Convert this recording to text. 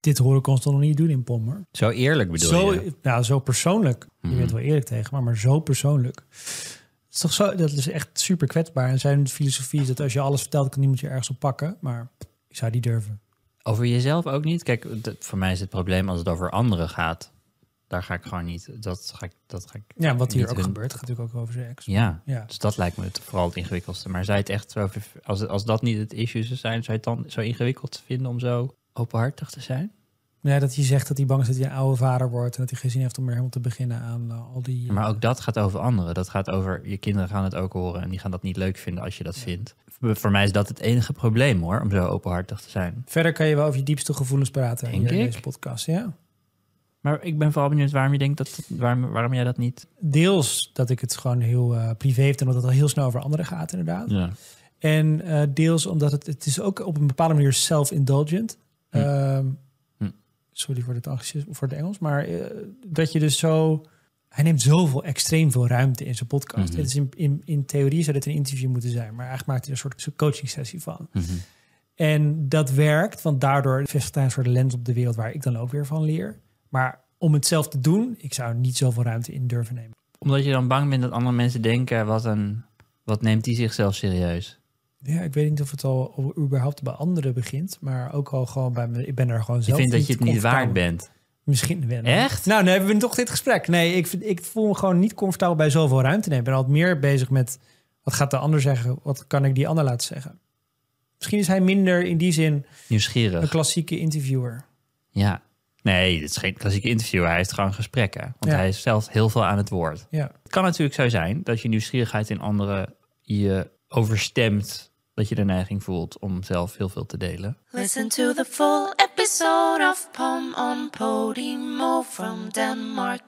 dit hoor ik ons nog niet doen in Pommer. Zo eerlijk bedoel Zo, je? nou, zo persoonlijk. Je Mhm. bent wel eerlijk tegen, maar, maar zo persoonlijk. Dat is toch zo, dat is echt super kwetsbaar. En zijn filosofie is dat als je alles vertelt, kan niemand je ergens op pakken. Maar ik zou die durven. Over jezelf ook niet? Kijk, dat- voor mij is het probleem als het over anderen gaat. Daar ga ik gewoon niet. Dat ga ik. Dat ga ik Ja, wat hier ook hun- gebeurt, gaat natuurlijk ook over zijn ex. Ja, Ja. dus dat lijkt me het, vooral het ingewikkeldste. Maar zou je het echt zo, als, als dat niet het issue zou zijn, zou je het dan zo ingewikkeld vinden om zo openhartig te zijn? Ja, dat hij zegt dat hij bang is dat hij een oude vader wordt en dat hij geen zin heeft om weer helemaal te beginnen aan eh, al die. Maar ook dat gaat over anderen. Dat gaat over je kinderen gaan het ook horen en die gaan dat niet leuk vinden als je dat vindt. Voor mij is dat het enige probleem hoor, om zo openhartig te zijn. Verder kan je wel over je diepste gevoelens praten Denk hier in ik. deze podcast. Ja. Maar ik ben vooral benieuwd waarom je denkt dat, waarom, waarom jij dat niet. Deels dat ik het gewoon heel eh, privé heeft en dat het al heel snel over anderen gaat, inderdaad. Ja. En eh, deels omdat het, het is ook op een bepaalde manier self-indulgent. Hm. Ehm, Hm. Sorry voor het voor het Engels, maar eh, dat je dus zo. Hij neemt zoveel, extreem veel ruimte in zijn podcast. Mhm. Het is in, in, in theorie zou dit een interview moeten zijn, maar eigenlijk maakt hij er een soort coaching sessie van. Mhm. En dat werkt, want daardoor vestigt hij een soort lens op de wereld waar ik dan ook weer van leer. Maar om het zelf te doen, ik zou niet zoveel ruimte in durven nemen. Omdat je dan bang bent dat andere mensen denken, wat, een, wat neemt hij zichzelf serieus? Ja, ik weet niet of het al überhaupt bij anderen begint, maar ook al gewoon bij me. Ik ben er gewoon Je zelf. vindt dat je het niet waard bent. Misschien wel. Echt? Nou, nu hebben we toch dit gesprek. Nee, ik, vind- ik voel me gewoon niet comfortabel bij zoveel ruimte nemen. Ik ben altijd meer bezig met wat gaat de ander zeggen? Wat kan ik die ander laten zeggen? Misschien is hij minder in die zin een Nieuwsgierig. klassieke interviewer. Ja. Nee, dit is geen klassieke interview. Hij heeft gewoon gesprekken. Want Ja. hij is zelf heel veel aan het woord. Ja. Het kan natuurlijk zo zijn dat je nieuwsgierigheid in anderen je overstemt. Dat je de neiging voelt om zelf heel veel te delen. Listen to the full episode of Pom on Podimo from Denmark